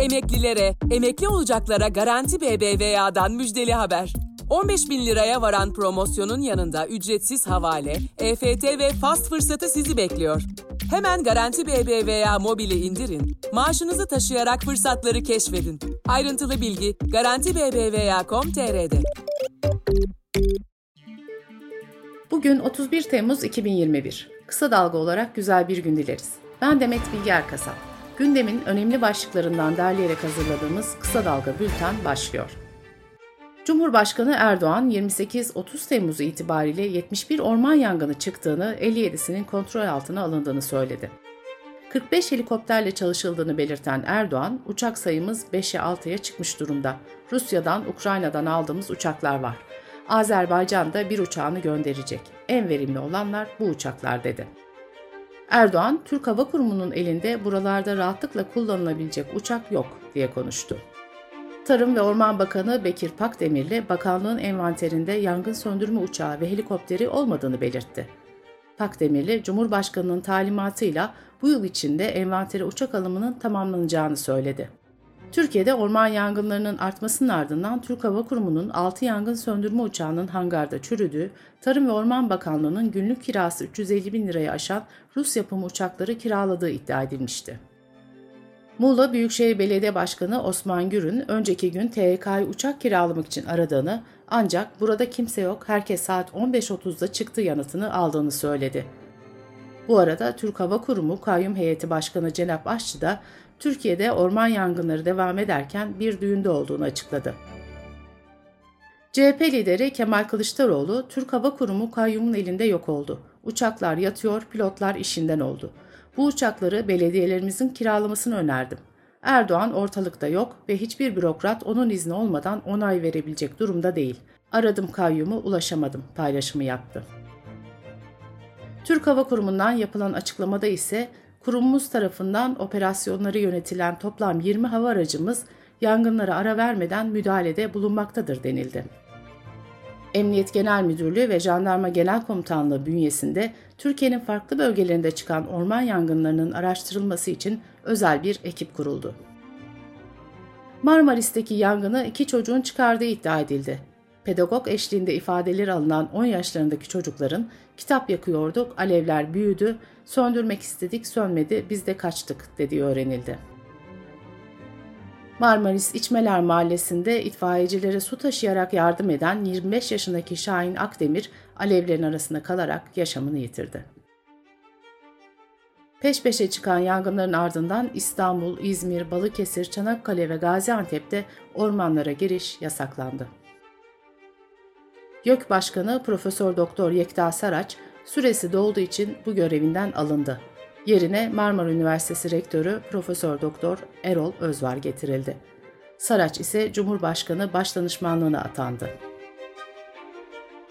Emeklilere, emekli olacaklara Garanti BBVA'dan müjdeli haber. 15 bin liraya varan promosyonun yanında ücretsiz havale, EFT ve fast fırsatı sizi bekliyor. Hemen Garanti BBVA mobili indirin, maaşınızı taşıyarak fırsatları keşfedin. Ayrıntılı bilgi Garanti BBVA.com.tr'de. Bugün 31 Temmuz 2021. Kısa dalga olarak güzel bir gün dileriz. Ben Demet Bilge Erkasap. Gündemin önemli başlıklarından derleyerek hazırladığımız Kısa Dalga Bülten başlıyor. Cumhurbaşkanı Erdoğan 28-30 Temmuz itibariyle 71 orman yangını çıktığını, 57'sinin kontrol altına alındığını söyledi. 45 helikopterle çalışıldığını belirten Erdoğan, uçak sayımız 5'e 6'ya çıkmış durumda. Rusya'dan, Ukrayna'dan aldığımız uçaklar var. Azerbaycan da bir uçağını gönderecek. En verimli olanlar bu uçaklar dedi. Erdoğan, Türk Hava Kurumu'nun elinde buralarda rahatlıkla kullanılabilecek uçak yok diye konuştu. Tarım ve Orman Bakanı Bekir Pakdemirli, bakanlığın envanterinde yangın söndürme uçağı ve helikopteri olmadığını belirtti. Pakdemirli, Cumhurbaşkanı'nın talimatıyla bu yıl içinde envantere uçak alımının tamamlanacağını söyledi. Türkiye'de orman yangınlarının artmasının ardından Türk Hava Kurumu'nun 6 yangın söndürme uçağının hangarda çürüdüğü, Tarım ve Orman Bakanlığı'nın günlük kirası 350 bin liraya aşan Rus yapımı uçakları kiraladığı iddia edilmişti. Muğla Büyükşehir Belediye Başkanı Osman Gür'ün önceki gün THK'yı uçak kiralamak için aradığını ancak burada kimse yok herkes saat 15.30'da çıktı yanıtını aldığını söyledi. Bu arada Türk Hava Kurumu Kayyum Heyeti Başkanı Cenap Aşçı da Türkiye'de orman yangınları devam ederken bir düğünde olduğunu açıkladı. CHP lideri Kemal Kılıçdaroğlu, Türk Hava Kurumu kayyumun elinde yok oldu. Uçaklar yatıyor, pilotlar işinden oldu. Bu uçakları belediyelerimizin kiralamasını önerdim. Erdoğan ortalıkta yok ve hiçbir bürokrat onun izni olmadan onay verebilecek durumda değil. Aradım kayyumu ulaşamadım paylaşımı yaptı. Türk Hava Kurumu'ndan yapılan açıklamada ise kurumumuz tarafından operasyonları yönetilen toplam 20 hava aracımız yangınlara ara vermeden müdahalede bulunmaktadır denildi. Emniyet Genel Müdürlüğü ve Jandarma Genel Komutanlığı bünyesinde Türkiye'nin farklı bölgelerinde çıkan orman yangınlarının araştırılması için özel bir ekip kuruldu. Marmaris'teki yangını iki çocuğun çıkardığı iddia edildi. Pedagog eşliğinde ifadeleri alınan 10 yaşlarındaki çocukların kitap yakıyorduk, alevler büyüdü, söndürmek istedik, sönmedi, biz de kaçtık dediği öğrenildi. Marmaris İçmeler Mahallesi'nde itfaiyecilere su taşıyarak yardım eden 25 yaşındaki Şahin Akdemir alevlerin arasında kalarak yaşamını yitirdi. Peş peşe çıkan yangınların ardından İstanbul, İzmir, Balıkesir, Çanakkale ve Gaziantep'te ormanlara giriş yasaklandı. YÖK Başkanı Profesör Doktor Yekta Saraç süresi dolduğu için bu görevinden alındı. Yerine Marmara Üniversitesi Rektörü Profesör Doktor Erol Özvar getirildi. Saraç ise Cumhurbaşkanı Başdanışmanlığına atandı.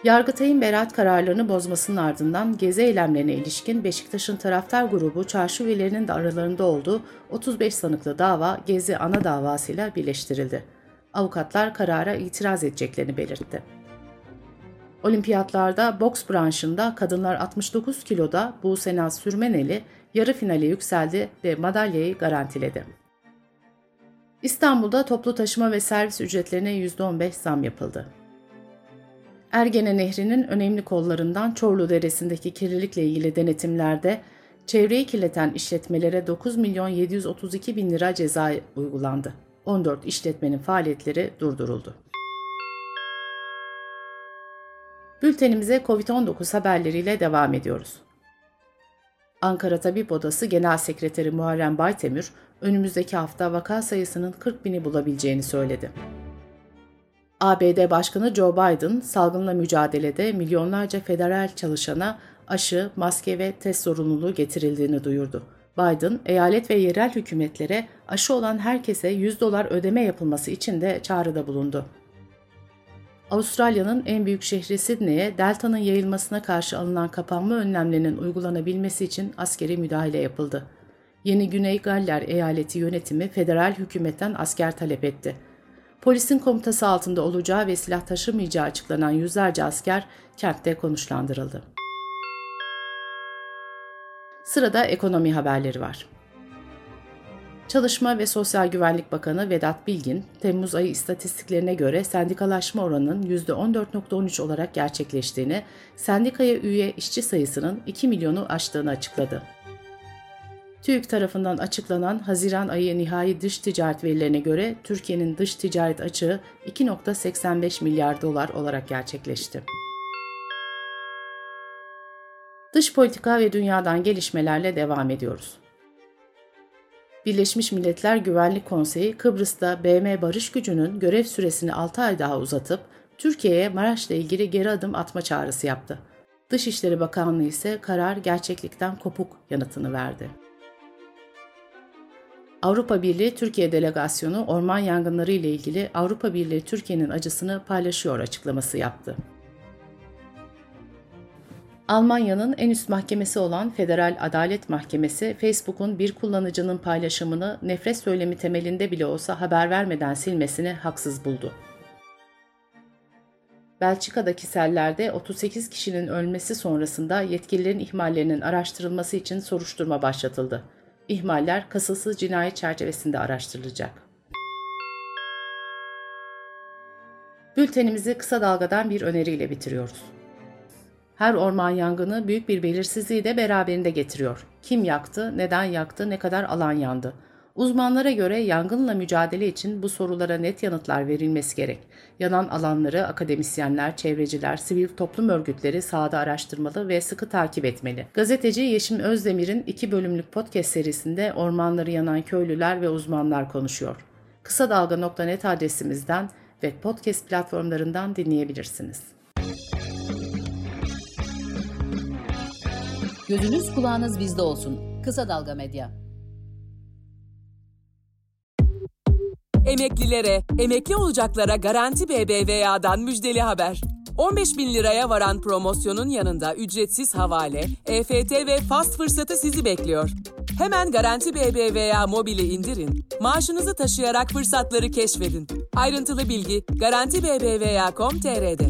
Yargıtay'ın beraat kararlarını bozmasının ardından gezi eylemlerine ilişkin Beşiktaş'ın taraftar grubu çarşı üyelerinin de aralarında olduğu 35 sanıklı dava Gezi ana davasıyla birleştirildi. Avukatlar karara itiraz edeceklerini belirtti. Olimpiyatlarda boks branşında kadınlar 69 kiloda Buse Naz Sürmeneli yarı finale yükseldi ve madalyayı garantiledi. İstanbul'da toplu taşıma ve servis ücretlerine %15 zam yapıldı. Ergene Nehri'nin önemli kollarından Çorlu Deresi'ndeki kirlilikle ilgili denetimlerde çevreyi kirleten işletmelere 9 milyon 732 bin lira ceza uygulandı. 14 işletmenin faaliyetleri durduruldu. Bültenimize COVID-19 haberleriyle devam ediyoruz. Ankara Tabip Odası Genel Sekreteri Muharrem Baytemir, önümüzdeki hafta vaka sayısının 40 bini bulabileceğini söyledi. ABD Başkanı Joe Biden, salgınla mücadelede milyonlarca federal çalışana aşı, maske ve test zorunluluğu getirildiğini duyurdu. Biden, eyalet ve yerel hükümetlere aşı olan herkese 100 dolar ödeme yapılması için de çağrıda bulundu. Avustralya'nın en büyük şehri Sydney'e Delta'nın yayılmasına karşı alınan kapanma önlemlerinin uygulanabilmesi için askeri müdahale yapıldı. Yeni Güney Galler eyaleti yönetimi federal hükümetten asker talep etti. Polisin komutası altında olacağı ve silah taşımayacağı açıklanan yüzlerce asker kentte konuşlandırıldı. Sırada ekonomi haberleri var. Çalışma ve Sosyal Güvenlik Bakanı Vedat Bilgin, Temmuz ayı istatistiklerine göre sendikalaşma oranının %14.13 olarak gerçekleştiğini, sendikaya üye işçi sayısının 2 milyonu aştığını açıkladı. TÜİK tarafından açıklanan Haziran ayı nihai dış ticaret verilerine göre Türkiye'nin dış ticaret açığı 2.85 milyar dolar olarak gerçekleşti. Dış politika ve dünyadan gelişmelerle devam ediyoruz. Birleşmiş Milletler Güvenlik Konseyi Kıbrıs'ta BM barış gücünün görev süresini 6 ay daha uzatıp Türkiye'ye Maraş'la ilgili geri adım atma çağrısı yaptı. Dışişleri Bakanlığı ise karar gerçeklikten kopuk yanıtını verdi. Avrupa Birliği Türkiye Delegasyonu orman yangınları ile ilgili Avrupa Birliği Türkiye'nin acısını paylaşıyor açıklaması yaptı. Almanya'nın en üst mahkemesi olan Federal Adalet Mahkemesi, Facebook'un bir kullanıcının paylaşımını nefret söylemi temelinde bile olsa haber vermeden silmesini haksız buldu. Belçika'daki sellerde 38 kişinin ölmesi sonrasında yetkililerin ihmallerinin araştırılması için soruşturma başlatıldı. İhmaller kasılsız cinayet çerçevesinde araştırılacak. Bültenimizi kısa dalgadan bir öneriyle bitiriyoruz. Her orman yangını büyük bir belirsizliği de beraberinde getiriyor. Kim yaktı, neden yaktı, ne kadar alan yandı? Uzmanlara göre yangınla mücadele için bu sorulara net yanıtlar verilmesi gerek. Yanan alanları akademisyenler, çevreciler, sivil toplum örgütleri sahada araştırmalı ve sıkı takip etmeli. Gazeteci Yeşim Özdemir'in iki bölümlük podcast serisinde ormanları yanan köylüler ve uzmanlar konuşuyor. Kısa Dalga.net adresimizden ve podcast platformlarından dinleyebilirsiniz. Gözünüz kulağınız bizde olsun. Kısa Dalga Medya. Emeklilere, emekli olacaklara Garanti BBVA'dan müjdeli haber. 15 bin liraya varan promosyonun yanında ücretsiz havale, EFT ve fast fırsatı sizi bekliyor. Hemen Garanti BBVA mobili indirin, maaşınızı taşıyarak fırsatları keşfedin. Ayrıntılı bilgi Garanti BBVA.com.tr'de.